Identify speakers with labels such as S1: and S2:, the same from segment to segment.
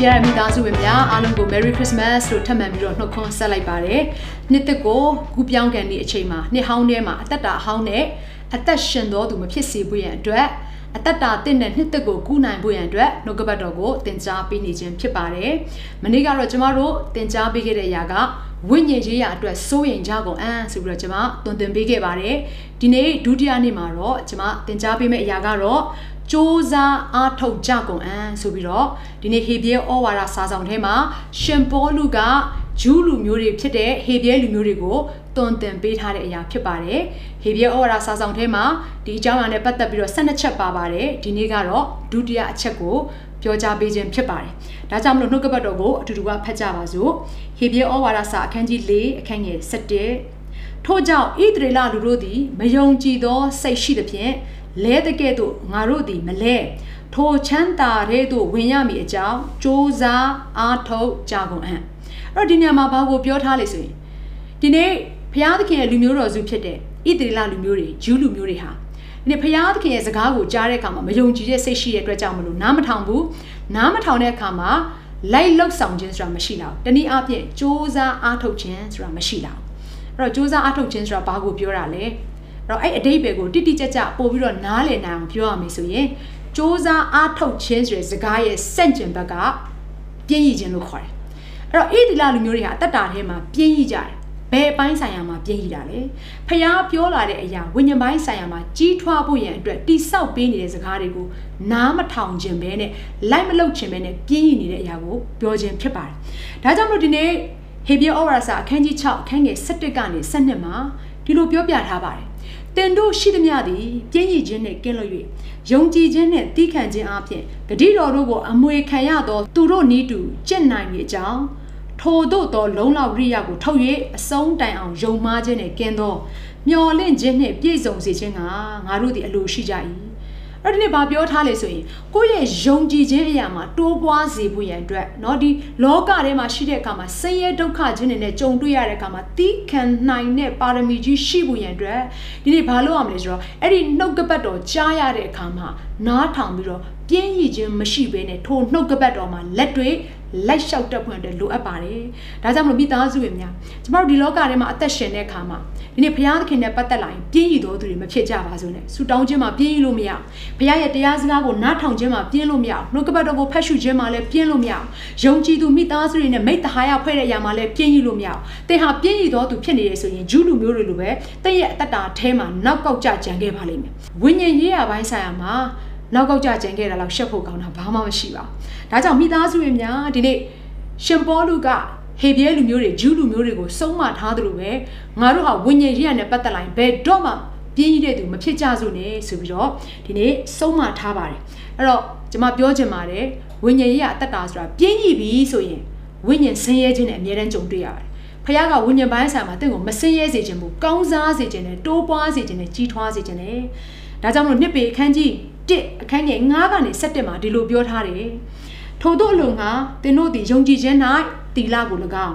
S1: ချီရမိသားစုဝင်များအားလုံးကို Merry Christmas လို့ထပ်မံပြီးတော့နှုတ်ခွန်းဆက်လိုက်ပါတယ်။နှစ်သက်ကိုကူပြောင်းကန်ဒီအချိန်မှာနှစ်ဟောင်းထဲမှာအသက်တာအဟောင်းနဲ့အသက်ရှင်တော်သူမဖြစ်စေဖို့ရန်အတွက်အသက်တာတင့်တဲ့နှစ်သက်ကိုကူနိုင်ဖို့ရန်အတွက်နှုတ်ကပတ်တော်ကိုသင်ကြားပေးနေခြင်းဖြစ်ပါတယ်။မနေ့ကတော့ကျမတို့သင်ကြားပေးခဲ့တဲ့အရာကဝိညာဉ်ရေးရာအတွက်စိုးရင်ကြကုန်အန်းဆိုပြီးတော့ကျွန်မသွန်သင်ပေးခဲ့ပါတယ်။ဒီနေ့ဒုတိယနေ့မှာတော့ကျွန်မသင်ကြားပေးမယ့်အရာကတော့ စ조사အားထုတ်ကြကုန်အန်းဆိုပြီးတော့ဒီနေ့ဟေဘရဲဩဝါဒစာဆောင်ထဲမှာရှင်ပေါလုကဂျူးလူမျိုးတွေဖြစ်တဲ့ဟေဘရဲလူမျိုးတွေကိုတွန်တင်ပေးထားတဲ့အရာဖြစ်ပါတယ်ဟေဘရဲဩဝါဒစာဆောင်ထဲမှာဒီအကြောင်းအရာနဲ့ပတ်သက်ပြီးတော့12ချက်ပါပါတယ်ဒီနေ့ကတော့ဒုတိယအချက်ကိုပြောကြားပေးခြင်းဖြစ်ပါတယ်။ဒါကြောင့်မလို့နှုတ်ကပတ်တော်ကိုအတူတူကဖတ်ကြပါစို့။ဟေဘရဲဩဝါဒစာအခန်းကြီး၄အခန်းငယ်7ထို့ကြောင့်ဣသရေလလူတို့သည်မယုံကြည်သောစိတ်ရှိသဖြင့် လဲတဲ့ကဲ့သို့ငါတို့သည်မလဲထိုချမ်းသာတဲ့သို့ဝင်ရမည်အကြောင်းစ조사အားထုတ်ကြကုန်အံ့အဲ့တော့ဒီနေရာမှာဘာကိုပြောထားလဲဆိုရင်ဒီနေ့ဘုရားသခင်ရဲ့လူမျိုးတော်စုဖြစ်တဲ့ဣသရေလလူမျိုးတွေဂျူးလူမျိုးတွေဟာဒီနေ့ဘုရားသခင်ရဲ့စကားကိုကြားတဲ့အခါမှာမယုံကြည်တဲ့စိတ်ရှိတဲ့အတွက်ကြောင့်မလို့နားမထောင်ဘူးနားမထောင်တဲ့အခါမှာလိုက်လောက်ဆောင်ခြင်းဆိုတာမရှိတော့တနည်းအားဖြင့်စ조사အားထုတ်ခြင်းဆိုတာမရှိတော့အဲ့တော့စ조사အားထုတ်ခြင်းဆိုတာဘာကိုပြောတာလဲ တော့အဲ့အတိတ်ပဲကိုတိတိကျကျပို့ပြီးတော့နားလည်နိုင်အောင်ပြောရမယ်ဆိုရင်စ조사အားထုတ်ခြင်းဆိုတဲ့စကားရဲ့စန့်ကျင်ဘက်ကပြင်းရည်ခြင်းလို့ခေါ်တယ်။အဲ့တော့ဣတိလလူမျိုးတွေဟာအတ္တတာထဲမှာပြင်းရည်ကြတယ်။ဘယ်အပိုင်းဆိုင်ရာမှာပြင်းရည်တာလဲ။ဖျားပြောလာတဲ့အရာဝိညာဉ်ပိုင်းဆိုင်ရာမှာကြီးထွားဖို့ရန်အတွက်တိဆောက်ပေးနေတဲ့စကားတွေကိုနားမထောင်ခြင်းပဲနဲ့လိုက်မလုပ်ခြင်းပဲနဲ့ပြင်းရည်နေတဲ့အရာကိုပြောခြင်းဖြစ်ပါတယ်။ဒါကြောင့်မလို့ဒီနေ့ဟေဘရဲဩဝါဒစာအခန်းကြီး6အခန်းငယ်17ကနေ12မှာဒီလိုပြောပြထားပါတယ် တင်တို့ရှိသမျှသည်ပြည့်ရည်ခြင်းနှင့်ကင်းလွတ်၍ယုံကြည်ခြင်းနှင့်တီးခံခြင်းအပြင်ဂတိတော်တို့ကိုအမွေခံရသောသူတို့နီးတူကျင့်နိုင်၏အကြောင်းထိုတို့သောလုံလောက်ရိယကိုထုတ်၍အဆုံးတိုင်အောင်ယုံမှားခြင်းနှင့်ကင်းသောမျော်လင့်ခြင်းနှင့်ပြည့်စုံစေခြင်းကငါတို့သည်အလိုရှိကြ၏ အဲ့ဒီနေ့ဘာပြောထားလဲဆိုရင်ကိုယ့်ရဲ့ယုံကြည်ခြင်းအရာမှာတိုးပွားစေဖို့ရန်အတွက်เนาะဒီလောကထဲမှာရှိတဲ့အခါမှာဆင်းရဲဒုက္ခခြင်းတွေနဲ့ကြုံတွေ့ရတဲ့အခါမှာတီးခံနိုင်တဲ့ပါရမီကြီးရှိဖို့ရန်အတွက်ဒီနေ့ဘာလုပ်ရမလဲဆိုတော့အဲ့ဒီနှုတ်ကပတ်တော်ကြားရတဲ့အခါမှာနားထောင်ပြီးတော့ ပြင်းရည်ခြင်းမရှိဘဲနဲ့ထိုနှုတ်ကပတ်တော်မှာလက်တွေလိုက်လျှောက်တက်ဖွင့်အတွက်လိုအပ်ပါတယ်။ဒါကြောင့်မလို့မိသားစုဝင်များကျမတို့ဒီလောကထဲမှာအသက်ရှင်တဲ့အခါမှာဒီနေ့ဘုရားသခင်နဲ့ပတ်သက်လာရင်ပြင်းရည်တော်သူတွေမဖြစ်ကြပါစို့နဲ့။ဆူတောင်းခြင်းမှာပြင်းရည်လို့မရ။ဘုရားရဲ့တရားစကားကိုနားထောင်ခြင်းမှာပြင်းလို့မရ။နှုတ်ကပတ်တော်ကိုဖတ်ရှုခြင်းမှာလည်းပြင်းလို့မရ။ယုံကြည်သူမိသားစုတွေနဲ့မိတ္တဟာယဖွဲ့တဲ့အရာမှာလည်းပြင်းရည်လို့မရ။သင်ဟာပြင်းရည်တော်သူဖြစ်နေတယ်ဆိုရင်ဂျူးလူမျိုးတွေလိုပဲတင့်ရဲ့အတ္တတာအထဲမှာနောက်ကောက်ကြကြံခဲ့ပါလိမ့်မယ်။ဝိညာဉ်ရေးရာပိုင်းဆိုင်ရာမှာ နောက်ကောက်ကြကြံခဲ့တာလောက်ရှက်ဖို့ကောင်းတာဘာမှမရှိပါဘူး။ဒါကြောင့်မိသားစုတွေများဒီနေ့ရှင်ပေါလုကဟေဘရဲလူမျိုးတွေဂျူးလူမျိုးတွေကိုစုံမထားသလိုပဲငါတို့ဟာဝိညာဉ်ရေးရနဲ့ပတ်သက်လာရင်ဘယ်တော့မှပြင်းရတဲ့သူမဖြစ်ကြစို့နဲ့ဆိုပြီးတော့ဒီနေ့စုံမထားပါတယ်အဲ့တော့ကျွန်မပြောချင်ပါတယ်ဝိညာဉ်ရေးရအတ္တတာဆိုတာပြင်းရပြီဆိုရင်ဝိညာဉ်ဆင်းရဲခြင်းနဲ့အမြဲတမ်းကြုံတွေ့ရတယ်ဖခင်ကဝိညာဉ်ပိုင်းဆိုင်မှာတင့်ကိုမဆင်းရဲစေခြင်းဘူးကောင်းစားစေခြင်းနဲ့တိုးပွားစေခြင်းနဲ့ကြီးထွားစေခြင်းနဲ့ဒါကြောင့်မလို့နှစ်ပေအခန်းကြီး 1အခန်းငယ်9ကနေ17မှာဒီလိုပြောထားတယ်ထို့သောအလိုငါသင်တို့သည်ယုံကြည်ခြင်း၌တီလာကို၎င်း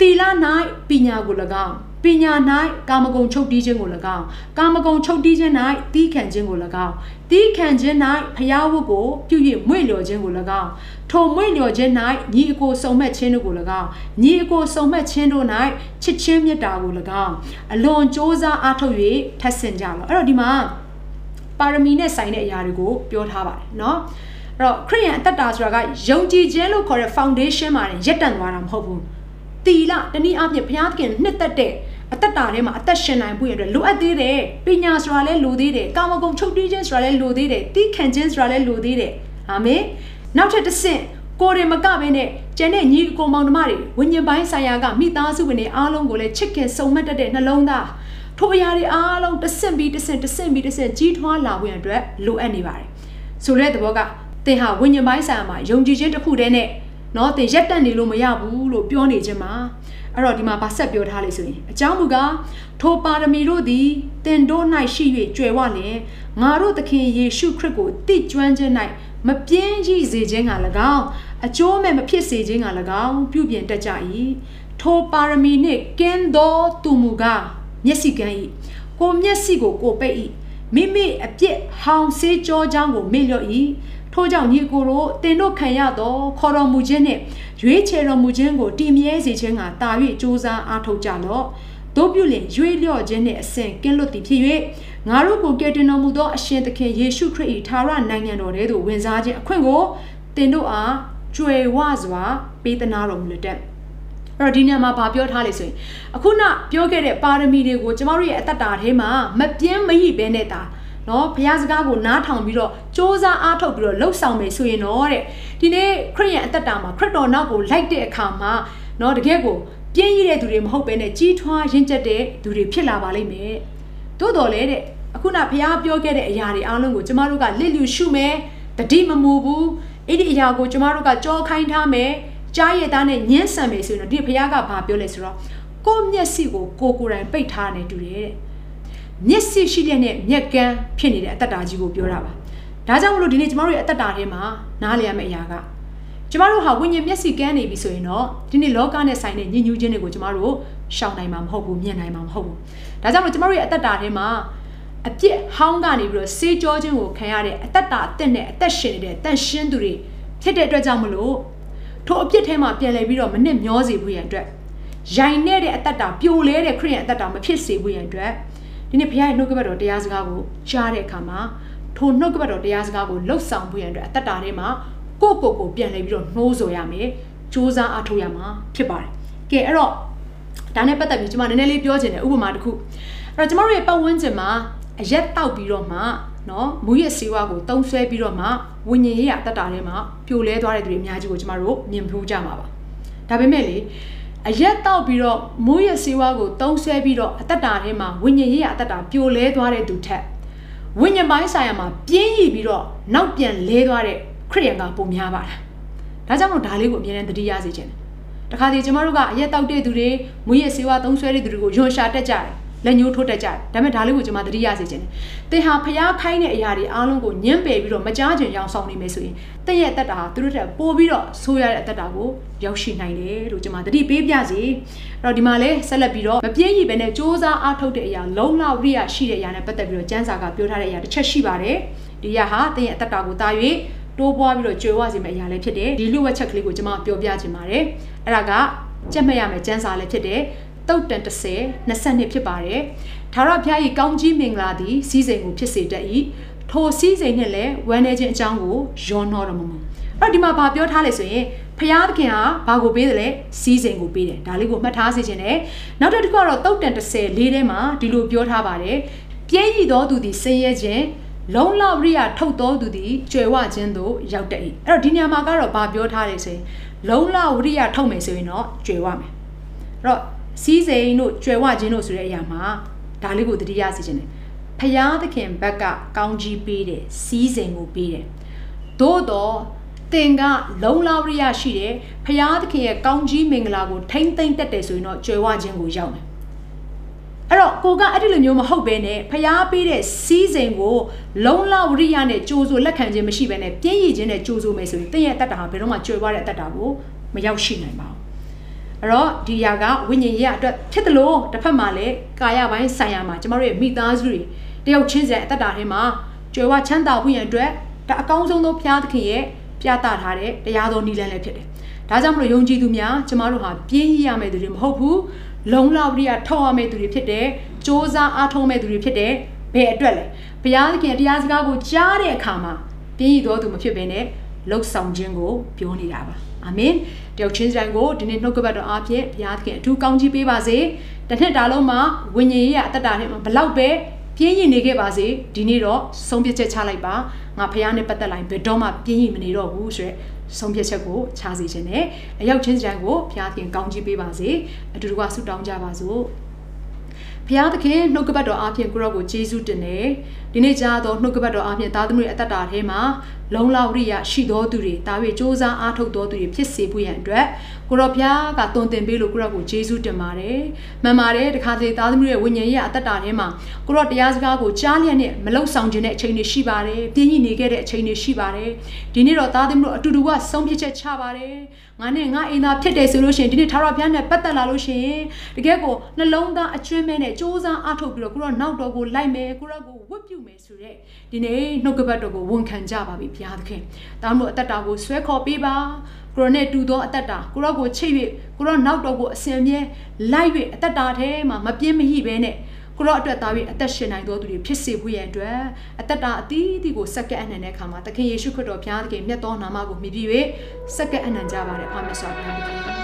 S1: တီလာ၌ပညာကို၎င်းပညာ၌ကာမဂုဏ်ချုပ်တီးခြင်းကို၎င်းကာမဂုဏ်ချုပ်တီးခြင်း၌တီးခံခြင်းကို၎င်းတီးခံခြင်း၌ဖျားဝတ်ကိုပြု၍မွေ့လျော်ခြင်းကို၎င်းထိုမွေ့လျော်ခြင်း၌ညီအကိုစုံမဲ့ခြင်းတို့ကို၎င်းညီအကိုစုံမဲ့ခြင်းတို့၌ချစ်ချင်းမေတ္တာကို၎င်းအလွန်ကြိုးစားအားထုတ်၍ထပ်ဆင့်ကြလောအဲ့တော့ဒီမှာ ပါရမီနဲ့ဆိုင်တဲ့အရာတွေကိုပြောထားပါတယ်เนาะအဲ့တော့ခရိယန်အတ္တတာဆိုတာကယုံကြည်ခြင်းလို့ခေါ်တဲ့ foundation မှာရက်တန်သွားတာမဟုတ်ဘူးတီလတနည်းအားဖြင့်ဘုရားသခင်နှစ်သက်တဲ့အတ္တတာထဲမှာအသက်ရှင်နိုင်ဖို့ရတဲ့လိုအပ်သေးတယ်ပညာဆိုတာလည်းလိုသေးတယ်ကာမဂုဏ်ချုပ်တီးခြင်းဆိုတာလည်းလိုသေးတယ်တီးခံခြင်းဆိုတာလည်းလိုသေးတယ်အာမင်နောက်ထပ်တစ်ဆင့်ကိုယ်ရင်မကဘဲနဲ့ကျန်တဲ့ညီအကိုမောင်နှမတွေဝိညာဉ်ပိုင်းဆိုင်ရာကမိသားစုဝင်တွေအားလုံးကိုလည်းချစ်ခင်စုံမက်တတ်တဲ့နှလုံးသား ထိုအရာတွေအားလုံးတစ်ဆင့်ပြီးတစ်ဆင့်တစ်ဆင့်ပြီးတစ်ဆင့်ကြီးထွားလာဖို့အတွက်လိုအပ်နေပါတယ်ဆိုတဲ့သဘောကသင်ဟာဝိညာဉ်ပိုင်းဆိုင်ရာမှာယုံကြည်ခြင်းတစ်ခုတည်းနဲ့ เนาะတင်ရက်တက်နေလို့မရဘူးလို့ပြောနေခြင်းမှာအဲ့တော့ဒီမှာဗာဆက်ပြောထားလေဆိုရင်အကြောင်းမူကားထိုပါရမီတို့သည်တင်တို့၌ရှိ၍ကြွယ်ဝလျင်ငါတို့သခင်ယေရှုခရစ်ကိုတိကျွမ်းခြင်း၌မပြင်းကြီးစေခြင်းက၎င်းအကျိုးမဲ့မဖြစ်စေခြင်းက၎င်းပြုပြင်တတ်ကြ၏ထိုပါရမီနှင့်ကင်းသောသူမူကား မျက်စိကန်း၏ကိုမျက်စိကိုကိုပိတ်၏မိမိအပြစ်ဟောင်ဆေးကြောကြောင်းကိုမေ့လျော့၏ထို့ကြောင့်ညီကိုတို့တင်တို့ခံရသောခေါ်တော်မူခြင်းနှင့်ရွေးချယ်တော်မူခြင်းကိုတည်မြဲစေခြင်းကတာ၍စ조사အားထုတ်ကြလော့တို့ပြုလင်ရွေးလျော့ခြင်းနှင့်အစဉ်ကင်းလွတ်သည်ဖြစ်၍ငါတို့ကိုကယ်တင်တော်မူသောအရှင်သခင်ယေရှုခရစ်၏သာရနိုင်ငံတော်ထဲသို့ဝင်စားခြင်းအခွင့်ကိုတင်တို့အားကြွယ်ဝစွာပေးသနာတော်မူလက် အဲ့တော့ဒီညမှာဗာပြောထားလေဆိုရင်အခုနပြောခဲ့တဲ့ပါရမီတွေကိုကျမတို့ရဲ့အသက်တာထဲမှာမပြင်းမဟိဘဲနဲ့တာနော်ဘုရားစကားကိုနားထောင်ပြီးတော့စ조사အားထုတ်ပြီးတော့လှုပ်ဆောင်မယ်ဆိုရင်တော့တဲ့ဒီနေ့ခရစ်ယာန်အသက်တာမှာခရစ်တော်နောက်ကိုလိုက်တဲ့အခါမှာနော်တကယ်ကိုပြင်းရတဲ့သူတွေမဟုတ်ဘဲနဲ့ကြီးထွားရင့်ကျက်တဲ့သူတွေဖြစ်လာပါလိမ့်မယ်သို့တော်လည်းတဲ့အခုနဘုရားပြောခဲ့တဲ့အရာတွေအားလုံးကိုကျမတို့ကလစ်လျူရှုမယ်တတိမမူဘူးအဲ့ဒီအရာကိုကျမတို့ကကြောခိုင်းထားမယ် ကြားရည်သားနဲ့ညှင်းဆန်မယ်ဆိုရင်တော့ဒီဘုရားကဘာပြောလဲဆိုတော့ကိုယ့်မျက်စိကိုကိုကိုယ်တိုင်ပိတ်ထားနေတူတယ်တဲ့မျက်စိရှိတဲ့နဲ့မျက်ကန်းဖြစ်နေတဲ့အတ္တတာကြီးကိုပြောတာပါဒါကြောင့်မလို့ဒီနေ့ကျမတို့ရဲ့အတ္တတာထဲမှာနားလည်ရမယ့်အရာကကျမတို့ဟာဝိညာဉ်မျက်စိကန်းနေပြီဆိုရင်တော့ဒီနေ့လောကနဲ့ဆိုင်တဲ့ညဉ့်ညူးခြင်းတွေကိုကျမတို့ရှောင်နိုင်မှာမဟုတ်ဘူးမြင်နိုင်မှာမဟုတ်ဘူးဒါကြောင့်မလို့ကျမတို့ရဲ့အတ္တတာထဲမှာအပြစ်ဟောင်းကနေပြီးတော့စေးကြောခြင်းကိုခံရတဲ့အတ္တတာအသက်နဲ့အသက်ရှင်နေတဲ့တန်ရှင်းသူတွေဖြစ်တဲ့အတွက်ကြောင့်မလို့ ထိုအပြစ်ထဲမှာပြန်လည်ပြီးတော့မနစ်မျောစေဖို့ရန်အတွက်ရိုင်နေတဲ့အတ္တတာပြိုလဲတဲ့ခရိယန်အတ္တတာမဖြစ်စေဖို့ရန်အတွက်ဒီနေ့ဘုရားရဲ့နှုတ်ကပတ်တော်တရားစကားကိုကြားတဲ့အခါမှာထိုနှုတ်ကပတ်တော်တရားစကားကိုလှုပ်ဆောင်ဖို့ရန်အတွက်အတ္တတာထဲမှာကိုယ့်ကိုယ်ကိုပြန်လည်ပြီးတော့နှိုးဆော်ရမယ်စူးစမ်းအားထုတ်ရမှာဖြစ်ပါတယ်ကဲအဲ့တော့ဒါနဲ့ပတ်သက်ပြီးကျွန်မနည်းနည်းလေးပြောချင်တယ်ဥပမာတစ်ခုအဲ့တော့ကျွန်တော်တို့ရဲ့ပတ်ဝန်းကျင်မှာအရက်တောက်ပြီးတော့မှ နော်မူရစေဝါကိုတုံးဆွဲပြီးတော့မှဝิญဉ်ရေးရအတ္တတာထဲမှာပြိုလဲသွားတဲ့သူတွေအများကြီးကိုကျမတို့မြင်ဖူးကြမှာပါဒါပေမဲ့လေအရက်တောက်ပြီးတော့မိုးရစေဝါကိုတုံးဆွဲပြီးတော့အတ္တတာထဲမှာဝิญဉ်ရေးရအတ္တတာပြိုလဲသွားတဲ့သူထက်ဝိညာဉ်ပိုင်းဆိုင်ရာမှာပြင်းရည်ပြီးတော့နောက်ပြန်လဲသွားတဲ့ခရိယန်ကပုံများပါလားဒါကြောင့်မို့ဒါလေးကိုအမြဲတမ်းသတိရစေချင်တယ်တခါတည်းကျမတို့ကအရက်တောက်တဲ့သူတွေမွေးရစေဝါသုံးဆွဲတဲ့သူတွေကိုယွန်ရှာတက်ကြတယ် လက်ညှိုးထိုးတက်ကြတယ်ဒါပေမဲ့ဒါလေးကိုကျွန်မသတိရစေချင်တယ်သင်ဟာဖျားခိုင်းတဲ့အရာတွေအားလုံးကိုညှင်းပယ်ပြီးတော့မကြားချင်ရောင်ဆောင်နေမယ်ဆိုရင်တင့်ရဲ့အသက်တာဟာသူတို့ထက်ပိုပြီးတော့ဆိုးရတဲ့အသက်တာကိုရောက်ရှိနိုင်တယ်လို့ကျွန်မသတိပေးပြစီအဲ့တော့ဒီမှာလဲဆက်လက်ပြီးတော့မပြည့်ရည်ပဲနဲ့စ조사အားထုတ်တဲ့အရာလုံလောက်ရိယရှိတဲ့အရာနဲ့ပတ်သက်ပြီးတော့ကျမ်းစာကပြောထားတဲ့အရာတစ်ချက်ရှိပါတယ်ဒီအရာဟာတင့်ရဲ့အသက်တာကိုတာ၍တိုးပွားပြီးတော့ကြွယ်ဝစေမယ့်အရာလည်းဖြစ်တယ်ဒီလူဝက်ချက်ကလေးကိုကျွန်မပြောပြချင်ပါတယ်အဲ့ဒါကကြက်မဲ့ရမယ်ကျန်းစာလည်းဖြစ်တယ် တုတ်တန်30 22ဖြစ်ပါတယ်။ဒါရဘုရား၏ကောင်းကြီးမင်္ဂလာသည်စီးစိမ်ကိုဖြစ်စေတတ်၏။ထိုစီးစိမ်နဲ့လည်းဝမ်းနေခြင်းအကြောင်းကိုယောနှောတော်မူ။အဲ့တော့ဒီမှာဘာပြောထားလဲဆိုရင်ဘုရားသခင်ဟာဘာကိုပေးတယ်လဲစီးစိမ်ကိုပေးတယ်။ဒါလေးကိုမှတ်ထားစေခြင်းနဲ့နောက်တစ်ခုကတော့တုတ်တန်30လေးထဲမှာဒီလိုပြောထားပါတယ်။ပြည့်ရည်သောသူသည်ဆင်းရဲခြင်းလုံလောက်ရိယထုတ်တော်သူသည်ကျွယ်ဝခြင်းသို့ရောက်တတ်၏အဲ့တော့ဒီညမှာကတော့ဗာပြောထားတယ်ဆိုရင်လုံလောက်ရိယထုတ်မယ်ဆိုရင်တော့ကျွယ်ဝမယ်အဲ့တော့ စီးစိမ်တို့ကျွယ်ဝခြင်းတို့ဆိုတဲ့အရာမှာဒါလေးကိုတတိယစီခြင်းတယ်ဖယားသခင်ဘက်ကကောင်းကြီးပေးတယ်စီးစိမ်ကိုပေးတယ်သို့တော့တင်ကလုံလောက်ရိယရှိတယ်ဖယားသခင်ရဲ့ကောင်းကြီးမင်္ဂလာကိုထိမ့်သိမ့်တက်တယ်ဆိုရင်တော့ကျွယ်ဝခြင်းကိုရောက်တယ်အဲ့တော့ကိုကအဲ့ဒီလိုမျိုးမဟုတ်ဘဲနဲ့ဖျားပေးတဲ့စီးစိမ်ကို လုံလောက်ရိယနဲ့ကြိုးစိုးလက်ခံခြင်းမရှိဘဲနဲ့ပြင်းရည်ခြင်းနဲ့ကြိုးစိုးမယ်ဆိုရင်တင့်ရဲ့အတ္တဟာဘယ်တော့မှကျွယ်ဝတဲ့အတ္တကိုမရောက်ရှိနိုင်ပါဘူး အဲ့တော့ဒီຢာကဝိညာဉ်ရေးအတွက်ဖြစ်တယ်လို့တစ်ဖက်မှာလည်းကာယပိုင်းဆိုင်ရာမှာကျမတို့ရဲ့မိသားစုတွေတယောက်ချင်းစီအတ္တထဲမှာကြွယ်ဝချမ်းသာဖို့ရန်အတွက်ဒါအကောင်းဆုံးသောဘုရားသခင်ရဲ့ပြသထားတဲ့တရားတော်နည်းလမ်းလည်းဖြစ်တယ်။ဒါကြောင့်မလို့ယုံကြည်သူများကျမတို့ဟာပြင်းရရမယ့်သူတွေမဟုတ်ဘူး။လုံလောက်ပြီးထောက်ရမယ့်သူတွေဖြစ်တယ်။စ조사အားထုတ်မဲ့သူတွေဖြစ်တယ်။ဘယ်အတွက်လဲ။ဘုရားသခင်တရားစကားကိုကြားတဲ့အခါမှာပြင်းရတော်သူမဖြစ်ဘဲနဲ့လှုပ်ဆောင်ခြင်းကိုပြောနေတာပါ။အာမင်။ တယောက်ချင်းတိုင်းကိုဒီနေ့နှုတ်ကပတ်တော်အားဖြင့်ဘုရားသခင်အထူးကောင်းချီးပေးပါစေ။တစ်နှစ်တာလုံးမှာဝိညာဉ်ရေးရအတ္တတာထဲမှာဘလောက်ပဲပြင်းရင်နေခဲ့ပါစေဒီနေ့တော့ဆုံးဖြတ်ချက်ချလိုက်ပါငါဖះနဲ့ပတ်သက်လိုက်ဘယ်တော့မှပြင်းရင်မနေတော့ဘူးဆိုရယ်ဆုံးဖြတ်ချက်ကိုချစေခြင်းနဲ့အရောက်ချင်းတိုင်းကိုဘုရားသခင်ကောင်းချီးပေးပါစေအတူတူကဆုတောင်းကြပါစို့ဘုရားသခင်နှုတ်ကပတ်တော်အားဖြင့်ကိုရော့ကိုယေရှုတင်တယ် ဒီနေ့ကြားသောနှုတ်ကပတ်တော်အပြင်သားသမီးရဲ့အသက်တာထဲမှာလုံလောက်ရိယရှိတော်သူတွေဒါ၍စ조사အားထုတ်တော်သူတွေဖြစ်စေဖို့ရန်အတွက်ကိုရောဘုရားကတုံတင်ပေးလို့ကိုရောကိုယေရှုတင်ပါတယ်မှန်ပါတယ်တခါတလေသားသမီးရဲ့ဝိညာဉ်ရဲ့အသက်တာထဲမှာကိုရောတရားစကားကိုကြားလျက်နဲ့မလုံဆောင်ခြင်းတဲ့အချိန်တွေရှိပါတယ်ပြင်းညိနေခဲ့တဲ့အချိန်တွေရှိပါတယ်ဒီနေ့တော့သားသမီးတို့အတူတူကဆုံးဖြတ်ချက်ချပါတယ်ငါနဲ့ငါအိမ်သားဖြစ်တယ်ဆိုလို့ရှိရင်ဒီနေ့ထာဝရဘုရားနဲ့ပတ်သက်လာလို့ရှိရင်တကယ်ကိုနှလုံးသားအကျွမ်းမဲနဲ့စ조사အားထုတ်ပြီးတော့ကိုရောနောက်တော်ကိုလိုက်မယ်ကိုရောကိုဝတ်ပြု မယ်ဆိုတဲ့ဒီနေ့နှုတ်ကပတ်တော်ကိုဝန်ခံကြပါပြီဘုရားသခင်ဒါမှမဟုတ်အသက်တာကိုဆွဲခေါ်ပေးပါကိုရောနဲ့တူသောအသက်တာကိုရောကိုချိတ်၍ကိုရောနောက်တော်ကိုအစဉ်အမြဲလိုက်၍အသက်တာထဲမှာမပြင်းမဟိပဲနဲ့ကိုရောအတွက်သားပြီးအသက်ရှင်နိုင်သောသူတွေဖြစ်စေဖို့ရန်အတွက်အသက်တာအသီးသီးကိုစက္ကန့်အနှံတဲ့အခါမှာသခင်ယေရှုခရစ်တော်ဘုရားသခင်မြတ်သောနာမကိုမြည်ပြီး၍စက္ကန့်အနှံကြပါれအာမင်ဆိုပါဘုရားသခင်